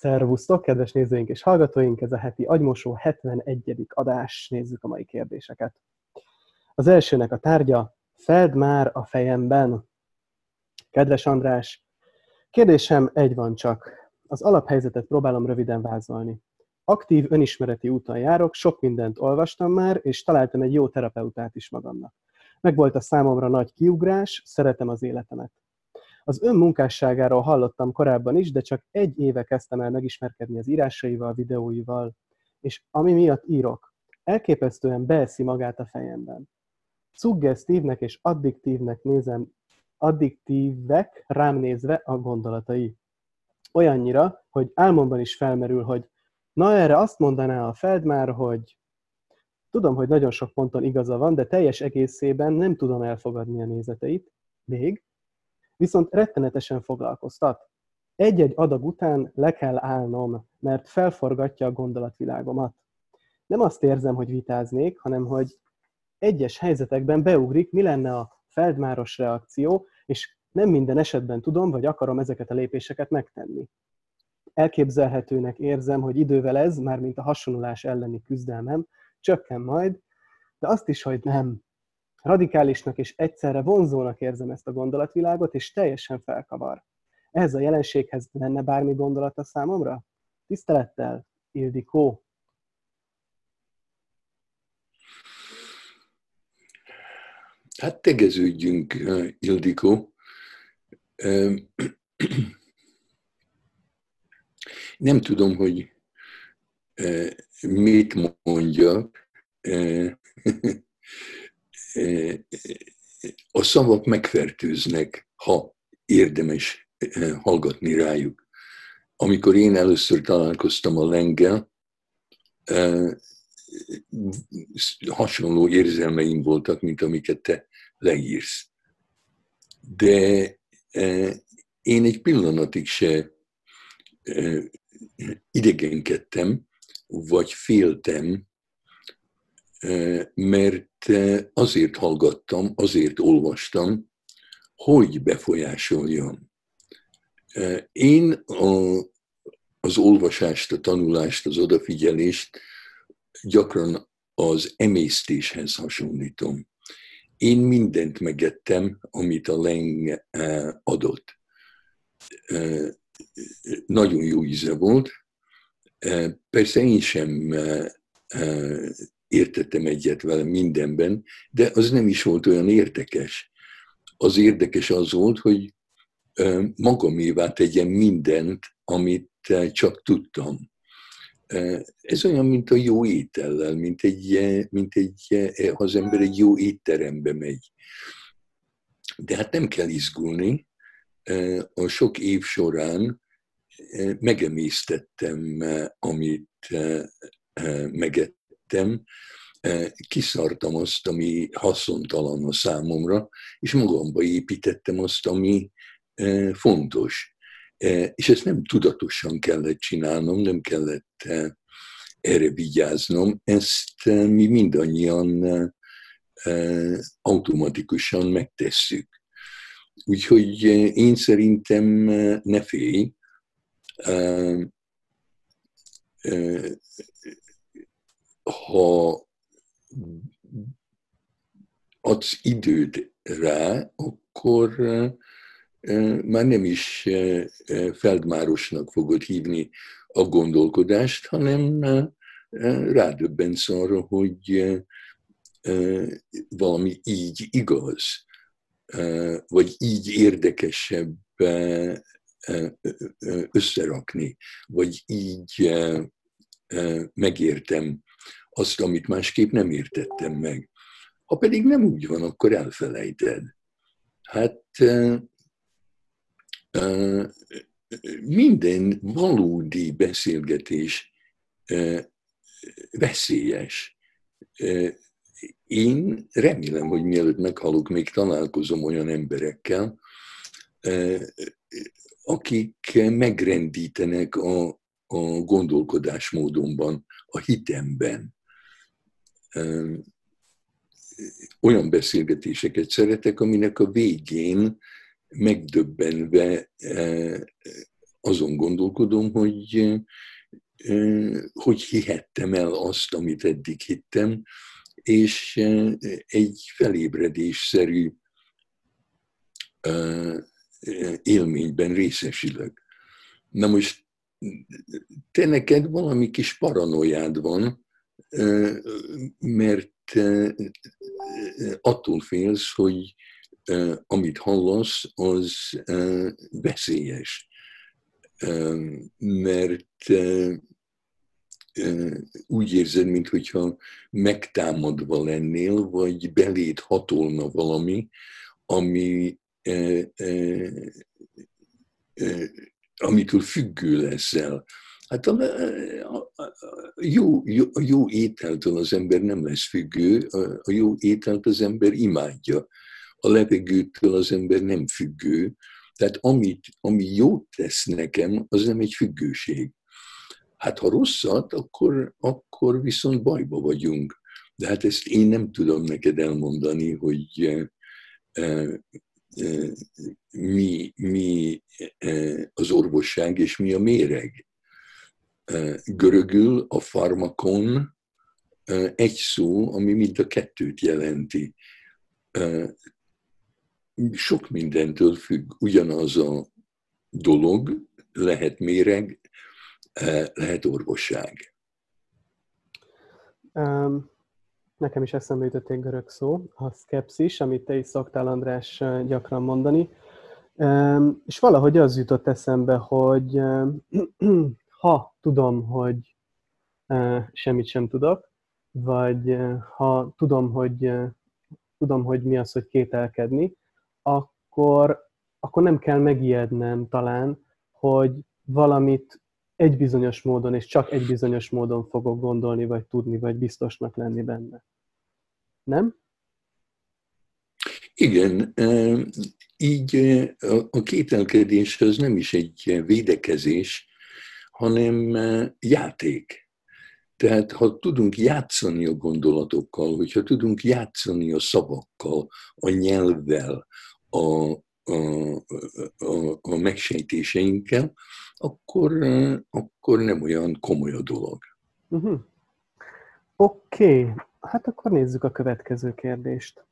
Szervusztok, kedves nézőink és hallgatóink! Ez a heti agymosó 71. adás. Nézzük a mai kérdéseket. Az elsőnek a tárgya, Feld már a fejemben. Kedves András, kérdésem egy van csak. Az alaphelyzetet próbálom röviden vázolni. Aktív önismereti úton járok, sok mindent olvastam már, és találtam egy jó terapeutát is magamnak. Megvolt a számomra nagy kiugrás, szeretem az életemet. Az ön munkásságáról hallottam korábban is, de csak egy éve kezdtem el megismerkedni az írásaival, videóival, és ami miatt írok, elképesztően beeszi magát a fejemben. Szuggesztívnek és addiktívnek nézem, addiktívek rám nézve a gondolatai. Olyannyira, hogy álmomban is felmerül, hogy na erre azt mondaná a Feld már, hogy tudom, hogy nagyon sok ponton igaza van, de teljes egészében nem tudom elfogadni a nézeteit, még, viszont rettenetesen foglalkoztat. Egy-egy adag után le kell állnom, mert felforgatja a gondolatvilágomat. Nem azt érzem, hogy vitáznék, hanem hogy egyes helyzetekben beugrik, mi lenne a feldmáros reakció, és nem minden esetben tudom, vagy akarom ezeket a lépéseket megtenni. Elképzelhetőnek érzem, hogy idővel ez, mármint a hasonlás elleni küzdelmem, csökken majd, de azt is, hogy nem, Radikálisnak és egyszerre vonzónak érzem ezt a gondolatvilágot, és teljesen felkavar. Ehhez a jelenséghez lenne bármi gondolata számomra? Tisztelettel, Ildikó. Hát tegeződjünk, Ildikó. Nem tudom, hogy mit mondjak a szavak megfertőznek, ha érdemes hallgatni rájuk. Amikor én először találkoztam a lenggel, hasonló érzelmeim voltak, mint amiket te leírsz. De én egy pillanatig se idegenkedtem, vagy féltem mert azért hallgattam, azért olvastam, hogy befolyásoljam. Én a, az olvasást, a tanulást, az odafigyelést gyakran az emésztéshez hasonlítom. Én mindent megettem, amit a leng adott. Nagyon jó íze volt. Persze én sem értettem egyet vele mindenben, de az nem is volt olyan érdekes. Az érdekes az volt, hogy magamévá tegyem mindent, amit csak tudtam. Ez olyan, mint a jó étellel, mint egy, mint egy, ha az ember egy jó étterembe megy. De hát nem kell izgulni. A sok év során megemésztettem, amit meget, tettem, eh, kiszartam azt, ami haszontalan a számomra, és magamba építettem azt, ami eh, fontos. Eh, és ezt nem tudatosan kellett csinálnom, nem kellett erre vigyáznom, ezt mi mindannyian automatikusan megtesszük. Úgyhogy én szerintem ne félj, ha adsz időt rá, akkor már nem is feldmárosnak fogod hívni a gondolkodást, hanem rádöbbensz arra, hogy valami így igaz, vagy így érdekesebb összerakni, vagy így megértem azt, amit másképp nem értettem meg. Ha pedig nem úgy van, akkor elfelejted. Hát minden valódi beszélgetés veszélyes. Én remélem, hogy mielőtt meghalok, még találkozom olyan emberekkel, akik megrendítenek a, a gondolkodásmódomban, a hitemben olyan beszélgetéseket szeretek, aminek a végén megdöbbenve azon gondolkodom, hogy hogy hihettem el azt, amit eddig hittem, és egy felébredésszerű élményben részesülök. Na most te neked valami kis paranoiád van, mert attól félsz, hogy amit hallasz, az veszélyes. Mert úgy érzed, mintha megtámadva lennél, vagy beléd hatolna valami, ami amitől függő leszel. Hát a, a, a, jó, jó, a jó ételtől az ember nem lesz függő, a, a jó ételt az ember imádja. A levegőtől az ember nem függő. Tehát amit, ami jót tesz nekem, az nem egy függőség. Hát ha rosszat, akkor, akkor viszont bajba vagyunk. De hát ezt én nem tudom neked elmondani, hogy mi, mi az orvosság és mi a méreg. Görögül a farmakon egy szó, ami mind a kettőt jelenti. Sok mindentől függ. Ugyanaz a dolog, lehet méreg, lehet orvosság. Um, nekem is eszembe jutott egy görög szó, a szkepszis, amit te is szoktál, András, gyakran mondani. És valahogy az jutott eszembe, hogy ha tudom, hogy semmit sem tudok, vagy ha tudom, hogy tudom, hogy mi az, hogy kételkedni, akkor, akkor nem kell megijednem talán, hogy valamit egy bizonyos módon, és csak egy bizonyos módon fogok gondolni, vagy tudni, vagy biztosnak lenni benne. Nem? Igen, így a kételkedés az nem is egy védekezés, hanem játék. Tehát ha tudunk játszani a gondolatokkal, hogyha tudunk játszani a szavakkal, a nyelvvel, a, a, a, a megsejtéseinkkel, akkor, akkor nem olyan komoly a dolog. Uh-huh. Oké, okay. hát akkor nézzük a következő kérdést.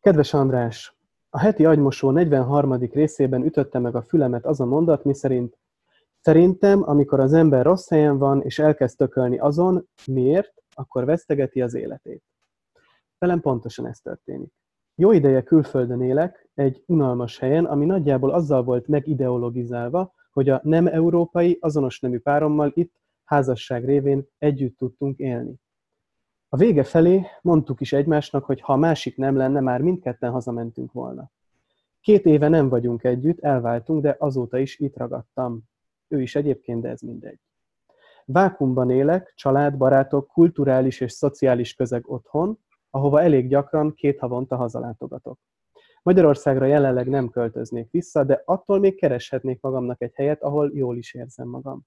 Kedves András, a heti agymosó 43. részében ütötte meg a fülemet az a mondat, miszerint Szerintem, amikor az ember rossz helyen van, és elkezd tökölni azon, miért, akkor vesztegeti az életét. Velem pontosan ez történik. Jó ideje külföldön élek, egy unalmas helyen, ami nagyjából azzal volt megideologizálva, hogy a nem európai, azonos nemű párommal itt házasság révén együtt tudtunk élni. A vége felé mondtuk is egymásnak, hogy ha a másik nem lenne, már mindketten hazamentünk volna. Két éve nem vagyunk együtt, elváltunk, de azóta is itt ragadtam. Ő is egyébként, de ez mindegy. Vákumban élek, család, barátok, kulturális és szociális közeg otthon, ahova elég gyakran két havonta hazalátogatok. Magyarországra jelenleg nem költöznék vissza, de attól még kereshetnék magamnak egy helyet, ahol jól is érzem magam.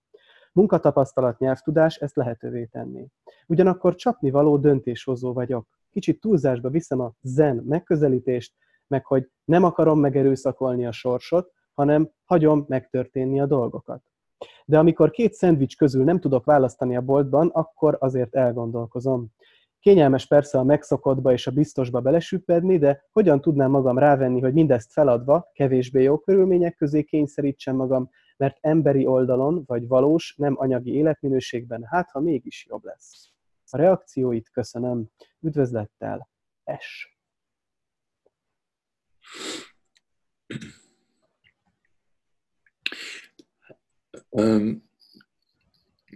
Munkatapasztalat, nyelvtudás ezt lehetővé tenné. Ugyanakkor csapnivaló döntéshozó vagyok. Kicsit túlzásba viszem a zen megközelítést, meg hogy nem akarom megerőszakolni a sorsot, hanem hagyom megtörténni a dolgokat. De amikor két szendvics közül nem tudok választani a boltban, akkor azért elgondolkozom. Kényelmes persze a megszokottba és a biztosba belesüppedni, de hogyan tudnám magam rávenni, hogy mindezt feladva, kevésbé jó körülmények közé kényszerítsem magam, mert emberi oldalon, vagy valós, nem anyagi életminőségben, hát ha mégis jobb lesz. A reakcióit köszönöm. Üdvözlettel, S.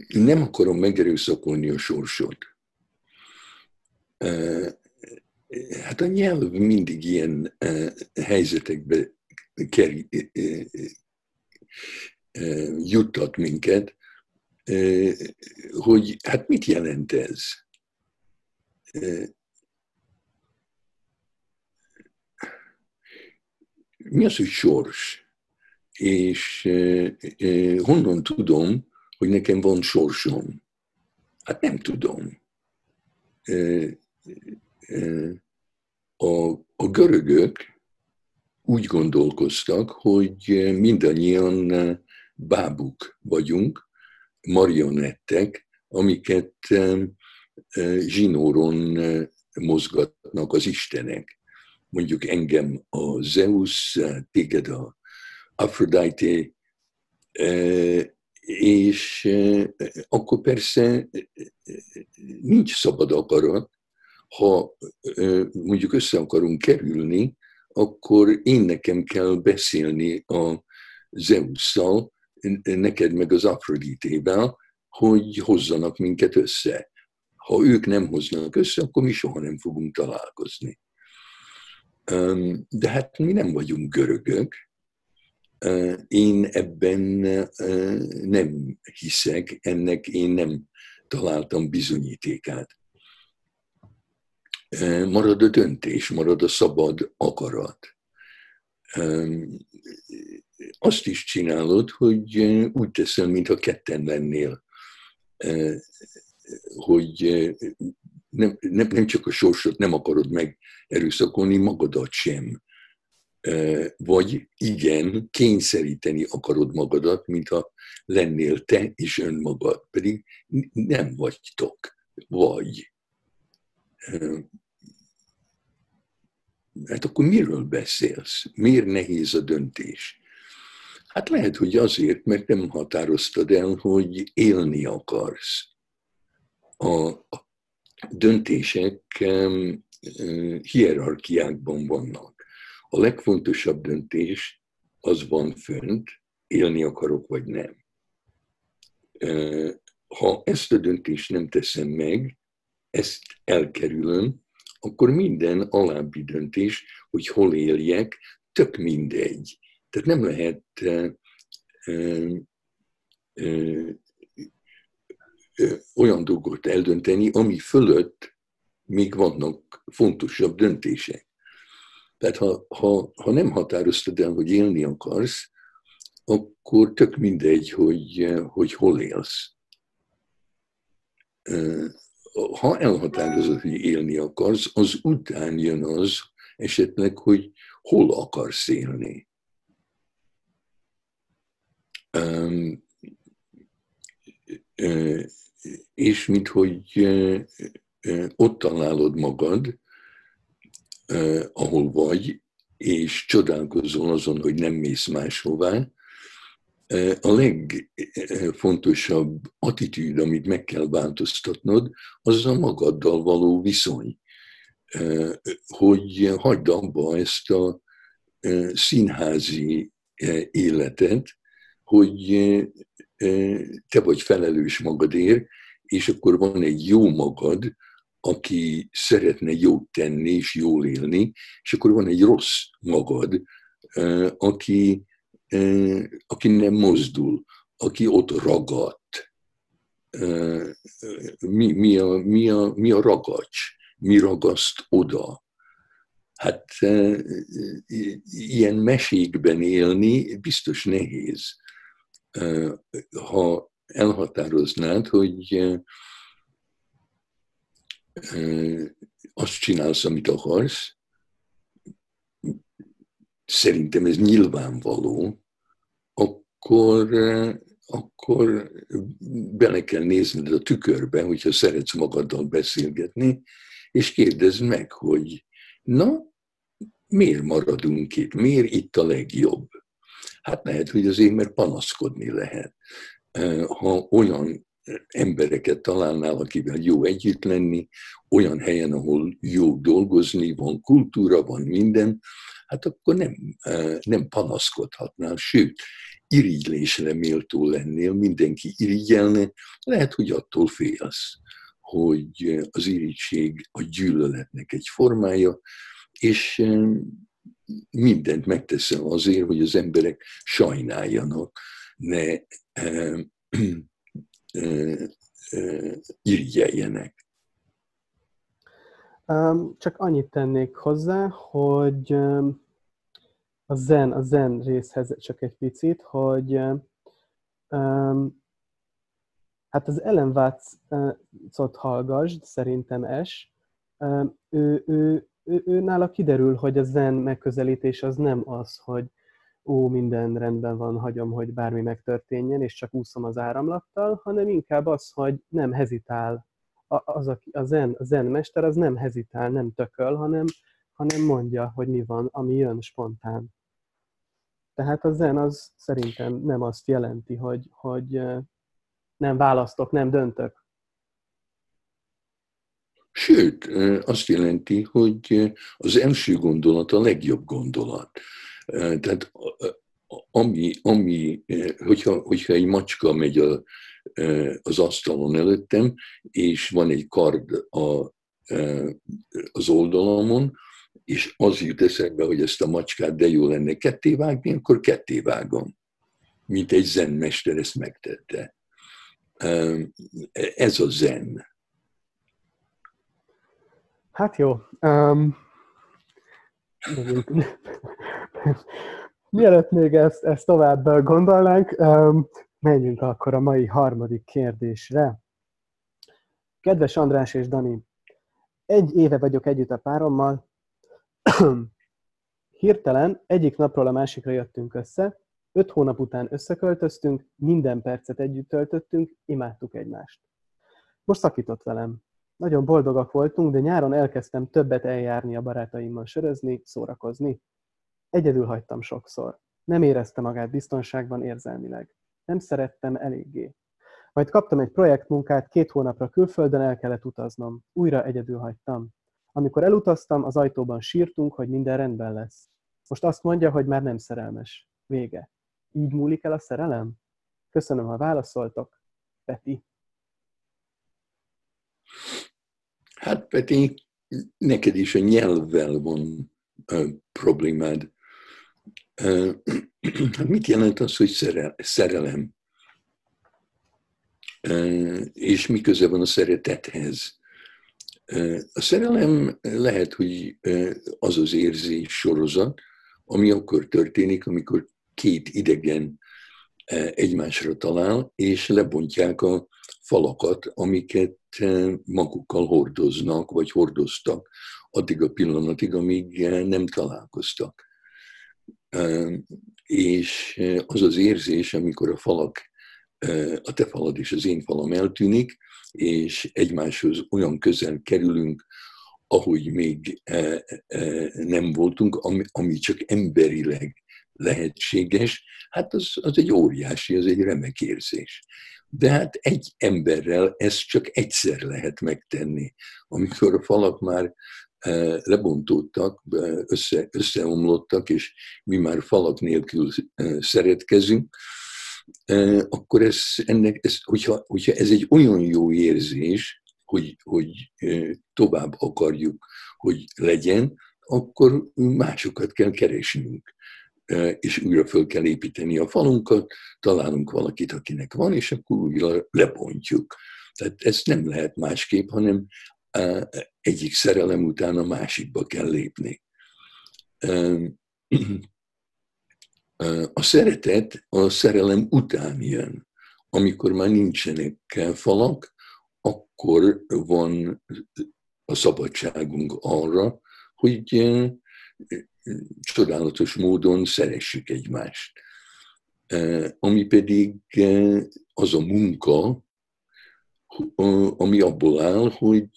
nem akarom megerőszakolni a sorsot. Uh, hát a nyelv mindig ilyen helyzetekbe kerül, juttat minket, hogy hát mit jelent ez? Mi az, hogy sors? És honnan tudom, hogy nekem van sorsom? Hát nem tudom. A, a görögök úgy gondolkoztak, hogy mindannyian bábuk vagyunk, marionettek, amiket zsinóron mozgatnak az istenek. Mondjuk engem a Zeus, téged a Aphrodite, és akkor persze nincs szabad akarat, ha mondjuk össze akarunk kerülni, akkor én nekem kell beszélni a Zeus-szal, neked meg az Afroditével, hogy hozzanak minket össze. Ha ők nem hoznak össze, akkor mi soha nem fogunk találkozni. De hát mi nem vagyunk görögök. Én ebben nem hiszek, ennek én nem találtam bizonyítékát. Marad a döntés, marad a szabad akarat. Azt is csinálod, hogy úgy teszel, mintha ketten lennél hogy nem, nem, nem csak a sorsot nem akarod meg erőszakolni, magadat sem. Vagy igen, kényszeríteni akarod magadat, mintha lennél te és önmagad, pedig nem vagytok, vagy. Hát akkor miről beszélsz? Miért nehéz a döntés? Hát lehet, hogy azért, mert nem határoztad el, hogy élni akarsz. A döntések hierarchiákban vannak. A legfontosabb döntés az van fönt, élni akarok vagy nem. Ha ezt a döntést nem teszem meg, ezt elkerülöm, akkor minden alábbi döntés, hogy hol éljek, tök mindegy. Tehát nem lehet olyan dolgot eldönteni, ami fölött még vannak fontosabb döntések. Tehát ha, ha, ha nem határoztad el, hogy élni akarsz, akkor tök mindegy, hogy, hogy hol élsz. Ha elhatározod, hogy élni akarsz, az után jön az esetleg, hogy hol akarsz élni és mint hogy ott találod magad, ahol vagy, és csodálkozol azon, hogy nem mész máshová, a legfontosabb attitűd, amit meg kell változtatnod, az a magaddal való viszony. Hogy hagyd abba ezt a színházi életet, hogy te vagy felelős magadért, és akkor van egy jó magad, aki szeretne jót tenni és jól élni, és akkor van egy rossz magad, aki, aki nem mozdul, aki ott ragadt. Mi, mi, a, mi, a, mi a ragacs? Mi ragaszt oda? Hát ilyen mesékben élni biztos nehéz. Ha elhatároznád, hogy azt csinálsz, amit akarsz, szerintem ez nyilvánvaló, akkor, akkor bele kell nézned a tükörbe, hogyha szeretsz magaddal beszélgetni, és kérdezd meg, hogy na, miért maradunk itt, miért itt a legjobb? Hát lehet, hogy azért, mert panaszkodni lehet. Ha olyan embereket találnál, akivel jó együtt lenni, olyan helyen, ahol jó dolgozni, van kultúra, van minden, hát akkor nem, nem panaszkodhatnál, sőt, irigylésre méltó lennél, mindenki irigyelne, lehet, hogy attól félsz, hogy az irigység a gyűlöletnek egy formája, és mindent megteszem azért, hogy az emberek sajnáljanak, ne e, e, e, irigyeljenek. Csak annyit tennék hozzá, hogy a zen, a zen részhez csak egy picit, hogy hát az Ellen Watts-ot hallgasd, szerintem es, ő, ő ő, ő nála kiderül, hogy a zen megközelítés az nem az, hogy ó, minden rendben van, hagyom, hogy bármi megtörténjen, és csak úszom az áramlattal, hanem inkább az, hogy nem hezitál. A, az, a, a, zen, a zen mester az nem hezitál, nem tököl, hanem, hanem mondja, hogy mi van, ami jön spontán. Tehát a zen az szerintem nem azt jelenti, hogy, hogy nem választok, nem döntök. Sőt, azt jelenti, hogy az első gondolat a legjobb gondolat. Tehát ami, ami hogyha, hogyha egy macska megy a, az asztalon előttem, és van egy kard a, az oldalamon, és az jut eszembe, hogy ezt a macskát de jó lenne ketté vágni, akkor ketté vágom. Mint egy zenmester ezt megtette. Ez a zen. Hát jó. Um, mielőtt még ezt, ezt tovább gondolnánk, menjünk akkor a mai harmadik kérdésre. Kedves András és Dani, egy éve vagyok együtt a párommal, Hirtelen egyik napról a másikra jöttünk össze, öt hónap után összeköltöztünk, minden percet együtt töltöttünk, imádtuk egymást. Most szakított velem. Nagyon boldogak voltunk, de nyáron elkezdtem többet eljárni a barátaimmal sörözni, szórakozni. Egyedül hagytam sokszor. Nem érezte magát biztonságban érzelmileg. Nem szerettem eléggé. Majd kaptam egy projektmunkát, két hónapra külföldön el kellett utaznom. Újra egyedül hagytam. Amikor elutaztam, az ajtóban sírtunk, hogy minden rendben lesz. Most azt mondja, hogy már nem szerelmes. Vége. Így múlik el a szerelem? Köszönöm, ha válaszoltok. Peti. Hát Peti, neked is a nyelvvel van uh, problémád. Mit jelent az, hogy szerelem? És mi köze van a szeretethez? A szerelem lehet, hogy az az érzés sorozat, ami akkor történik, amikor két idegen egymásra talál, és lebontják a falakat, amiket magukkal hordoznak, vagy hordoztak addig a pillanatig, amíg nem találkoztak. És az az érzés, amikor a falak, a te falad és az én falam eltűnik, és egymáshoz olyan közel kerülünk, ahogy még nem voltunk, ami, csak emberileg lehetséges, hát az, az egy óriási, az egy remek érzés. De hát egy emberrel ezt csak egyszer lehet megtenni. Amikor a falak már lebontódtak, össze, összeomlottak, és mi már falak nélkül szeretkezünk, akkor ez, ennek, ez, hogyha, hogyha ez egy olyan jó érzés, hogy, hogy tovább akarjuk, hogy legyen, akkor másokat kell keresnünk és újra föl kell építeni a falunkat, találunk valakit, akinek van, és akkor újra lebontjuk. Tehát ezt nem lehet másképp, hanem egyik szerelem után a másikba kell lépni. A szeretet a szerelem után jön. Amikor már nincsenek falak, akkor van a szabadságunk arra, hogy csodálatos módon szeressük egymást. Ami pedig az a munka, ami abból áll, hogy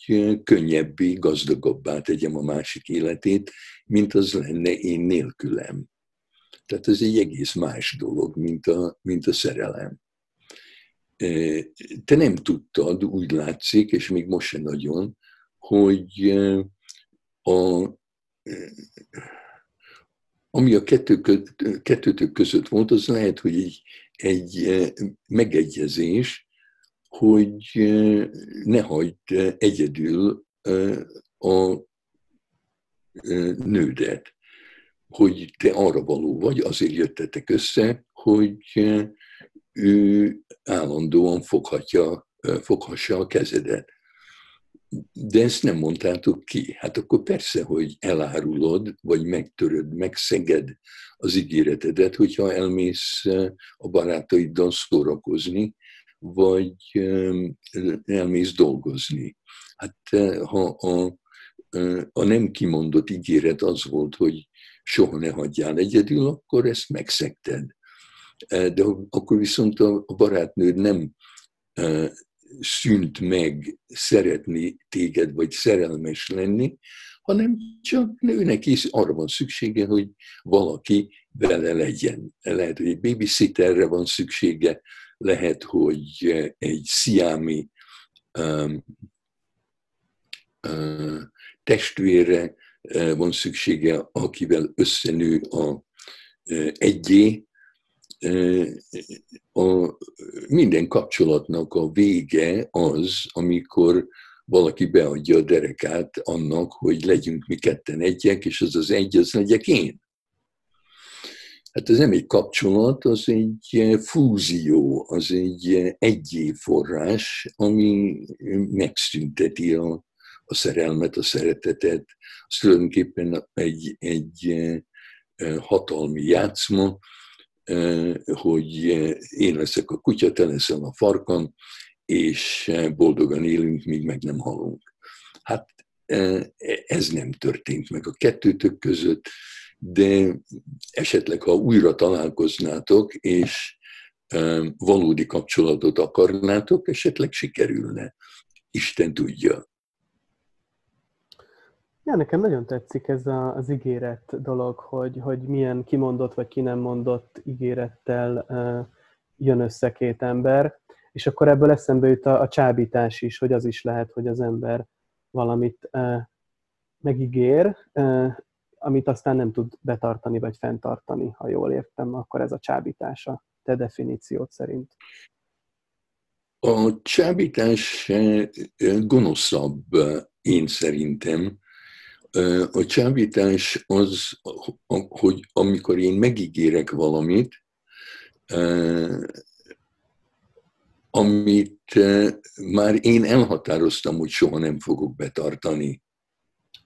könnyebbé, gazdagabbá tegyem a másik életét, mint az lenne én nélkülem. Tehát ez egy egész más dolog, mint a, mint a szerelem. E, te nem tudtad, úgy látszik, és még most sem nagyon, hogy e, a, e, ami a kettő, kettőtök között volt, az lehet, hogy egy, egy megegyezés, hogy ne hagyd egyedül a nődet hogy te arra való vagy, azért jöttetek össze, hogy ő állandóan foghatja, foghassa a kezedet. De ezt nem mondtátok ki. Hát akkor persze, hogy elárulod, vagy megtöröd, megszeged az ígéretedet, hogyha elmész a barátaiddal szórakozni, vagy elmész dolgozni. Hát ha a a nem kimondott ígéret az volt, hogy soha ne hagyjál egyedül, akkor ezt megszekted. De akkor viszont a barátnőd nem szűnt meg szeretni téged, vagy szerelmes lenni, hanem csak nőnek is arra van szüksége, hogy valaki vele legyen. Lehet, hogy egy babysitterre van szüksége, lehet, hogy egy sziámi um, uh, testvérre van szüksége, akivel összenő a egyé. A, minden kapcsolatnak a vége az, amikor valaki beadja a derekát annak, hogy legyünk mi ketten egyek, és az az egy, az legyek én. Hát ez nem egy kapcsolat, az egy fúzió, az egy egyé forrás, ami megszünteti a, a szerelmet, a szeretetet. Az tulajdonképpen egy, egy hatalmi játszma, hogy én leszek a kutya, te leszel a farkam, és boldogan élünk, míg meg nem halunk. Hát ez nem történt meg a kettőtök között, de esetleg, ha újra találkoznátok, és valódi kapcsolatot akarnátok, esetleg sikerülne. Isten tudja. Ja, nekem nagyon tetszik ez a, az ígéret dolog, hogy, hogy milyen kimondott vagy ki nem mondott ígérettel uh, jön össze két ember, és akkor ebből eszembe jut a, a csábítás is, hogy az is lehet, hogy az ember valamit uh, megígér, uh, amit aztán nem tud betartani vagy fenntartani, ha jól értem, akkor ez a csábítása te definíciót szerint. A csábítás gonoszabb, én szerintem, a csábítás az, hogy amikor én megígérek valamit, amit már én elhatároztam, hogy soha nem fogok betartani.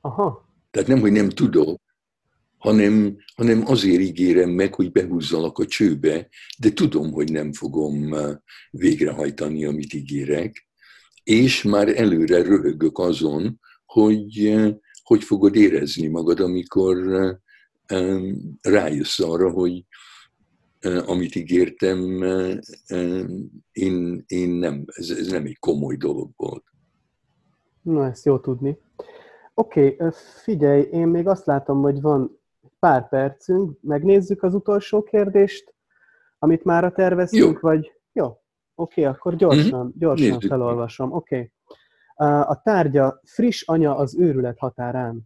Aha. Tehát nem, hogy nem tudok, hanem, hanem azért ígérem meg, hogy behúzzalak a csőbe, de tudom, hogy nem fogom végrehajtani, amit ígérek, és már előre röhögök azon, hogy hogy fogod érezni magad, amikor rájössz arra, hogy amit ígértem, én, én nem, ez, ez nem egy komoly dolog volt. Na, ezt jó tudni. Oké, okay, figyelj, én még azt látom, hogy van pár percünk, megnézzük az utolsó kérdést, amit már terveztünk, jó. vagy... Jó, oké, okay, akkor gyorsan, mm-hmm. gyorsan Nézzük. felolvasom. Oké. Okay. A tárgya friss anya az őrület határán.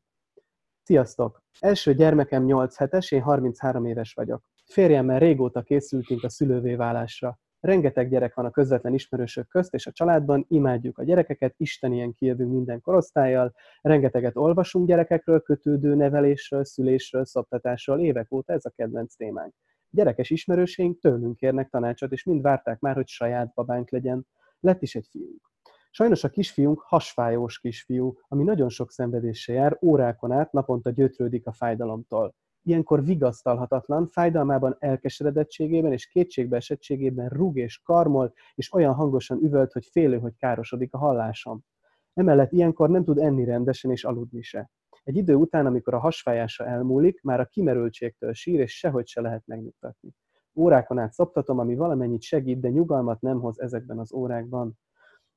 Sziasztok! Első gyermekem 8 hetes, én 33 éves vagyok. Férjemmel régóta készültünk a szülővé válásra. Rengeteg gyerek van a közvetlen ismerősök közt és a családban, imádjuk a gyerekeket, istenien kijövünk minden korosztályjal, rengeteget olvasunk gyerekekről, kötődő nevelésről, szülésről, szoptatásról, évek óta ez a kedvenc témánk. Gyerekes ismerőseink tőlünk kérnek tanácsot, és mind várták már, hogy saját babánk legyen. Lett is egy fiunk. Sajnos a kisfiunk hasfájós kisfiú, ami nagyon sok szenvedéssel jár, órákon át naponta gyötrődik a fájdalomtól. Ilyenkor vigasztalhatatlan, fájdalmában, elkeseredettségében és kétségbeesettségében rúg és karmol, és olyan hangosan üvölt, hogy félő, hogy károsodik a hallásom. Emellett ilyenkor nem tud enni rendesen és aludni se. Egy idő után, amikor a hasfájása elmúlik, már a kimerültségtől sír, és sehogy se lehet megnyugtatni. Órákon át szoptatom, ami valamennyit segít, de nyugalmat nem hoz ezekben az órákban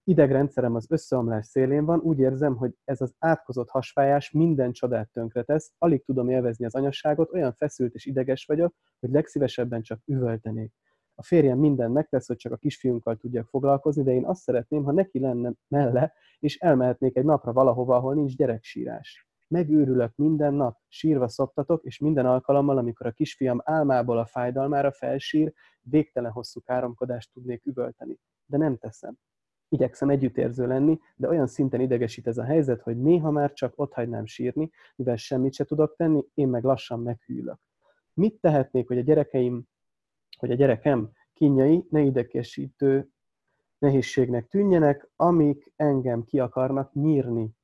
idegrendszerem az összeomlás szélén van, úgy érzem, hogy ez az átkozott hasfájás minden csodát tönkretesz, alig tudom élvezni az anyasságot, olyan feszült és ideges vagyok, hogy legszívesebben csak üvöltenék. A férjem minden megtesz, hogy csak a kisfiunkkal tudjak foglalkozni, de én azt szeretném, ha neki lenne melle, és elmehetnék egy napra valahova, ahol nincs gyereksírás. Megőrülök minden nap, sírva szoptatok, és minden alkalommal, amikor a kisfiam álmából a fájdalmára felsír, végtelen hosszú káromkodást tudnék üvölteni. De nem teszem igyekszem együttérző lenni, de olyan szinten idegesít ez a helyzet, hogy néha már csak ott hagynám sírni, mivel semmit se tudok tenni, én meg lassan meghűlök. Mit tehetnék, hogy a gyerekeim, hogy a gyerekem kínjai ne idegesítő nehézségnek tűnjenek, amik engem ki akarnak nyírni.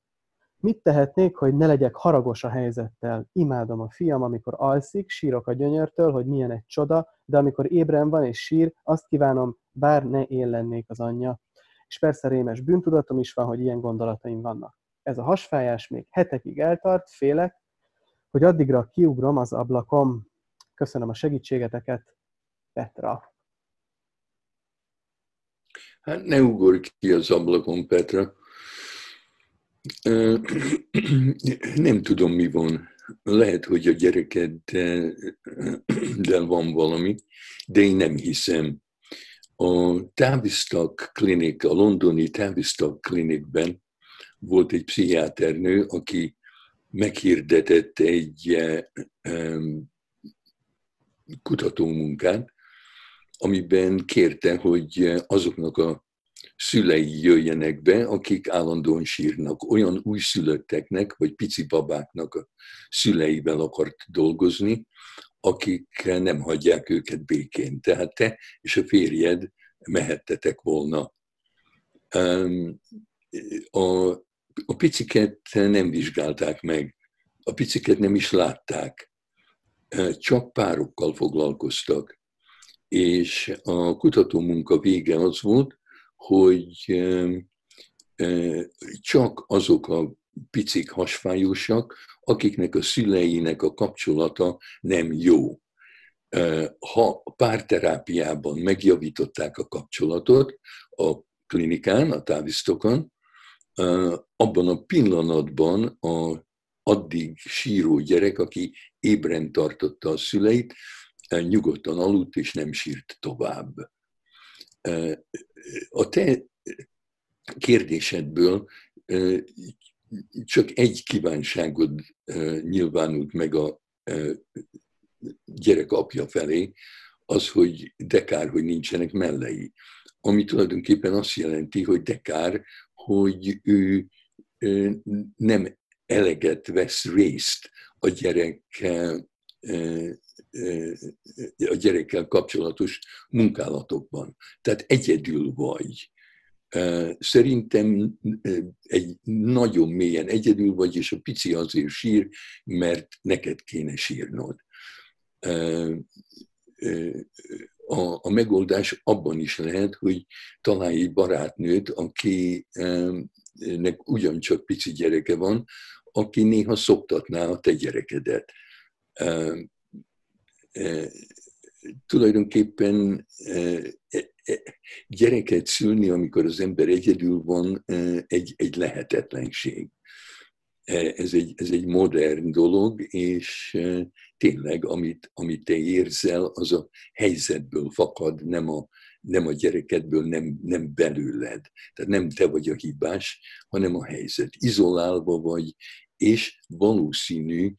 Mit tehetnék, hogy ne legyek haragos a helyzettel? Imádom a fiam, amikor alszik, sírok a gyönyörtől, hogy milyen egy csoda, de amikor ébren van és sír, azt kívánom, bár ne én lennék az anyja és persze rémes bűntudatom is van, hogy ilyen gondolataim vannak. Ez a hasfájás még hetekig eltart, félek, hogy addigra kiugrom az ablakom. Köszönöm a segítségeteket, Petra. Hát ne ugorj ki az ablakon, Petra. Nem tudom, mi van. Lehet, hogy a gyerekeddel van valami, de én nem hiszem. A Tavistock klinik, a londoni Tavistock klinikben volt egy pszichiáternő, aki meghirdetett egy kutatómunkát, amiben kérte, hogy azoknak a szülei jöjjenek be, akik állandóan sírnak. Olyan újszülötteknek, vagy pici babáknak a szüleivel akart dolgozni, akik nem hagyják őket békén. Tehát te és a férjed mehettetek volna. A, a piciket nem vizsgálták meg, a piciket nem is látták, csak párokkal foglalkoztak. És a kutatómunka vége az volt, hogy csak azok a picik hasfájósak, akiknek a szüleinek a kapcsolata nem jó. Ha párterápiában megjavították a kapcsolatot a klinikán, a távisztokon, abban a pillanatban a addig síró gyerek, aki ébren tartotta a szüleit, nyugodtan aludt és nem sírt tovább. A te kérdésedből csak egy kívánságod nyilvánult meg a gyerek apja felé, az, hogy de hogy nincsenek mellei. Ami tulajdonképpen azt jelenti, de dekár, hogy ő nem eleget vesz részt a gyerek a gyerekkel kapcsolatos munkálatokban. Tehát egyedül vagy. Szerintem egy nagyon mélyen egyedül vagy, és a pici azért sír, mert neked kéne sírnod. A, a megoldás abban is lehet, hogy találj egy barátnőt, akinek ugyancsak pici gyereke van, aki néha szoktatná a te gyerekedet tulajdonképpen gyereket szülni, amikor az ember egyedül van, egy, egy lehetetlenség. Ez egy, ez egy modern dolog, és tényleg, amit, amit te érzel, az a helyzetből fakad, nem a, nem a gyerekedből, nem, nem belőled. Tehát nem te vagy a hibás, hanem a helyzet. Izolálva vagy, és valószínű,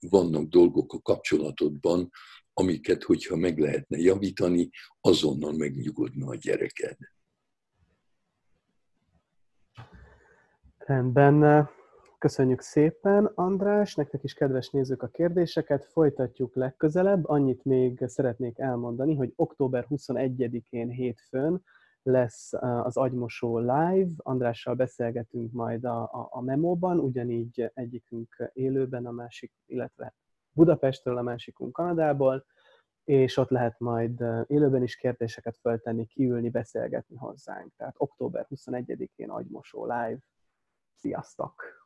vannak dolgok a kapcsolatodban, amiket, hogyha meg lehetne javítani, azonnal megnyugodna a gyereked. Rendben, köszönjük szépen, András, nektek is kedves nézők a kérdéseket, folytatjuk legközelebb. Annyit még szeretnék elmondani, hogy október 21-én hétfőn lesz az agymosó live, Andrással beszélgetünk majd a, a, a memóban, ugyanígy egyikünk élőben, a másik, illetve Budapestről, a másikunk Kanadából, és ott lehet majd élőben is kérdéseket föltenni, kiülni, beszélgetni hozzánk. Tehát október 21-én agymosó live. Sziasztok!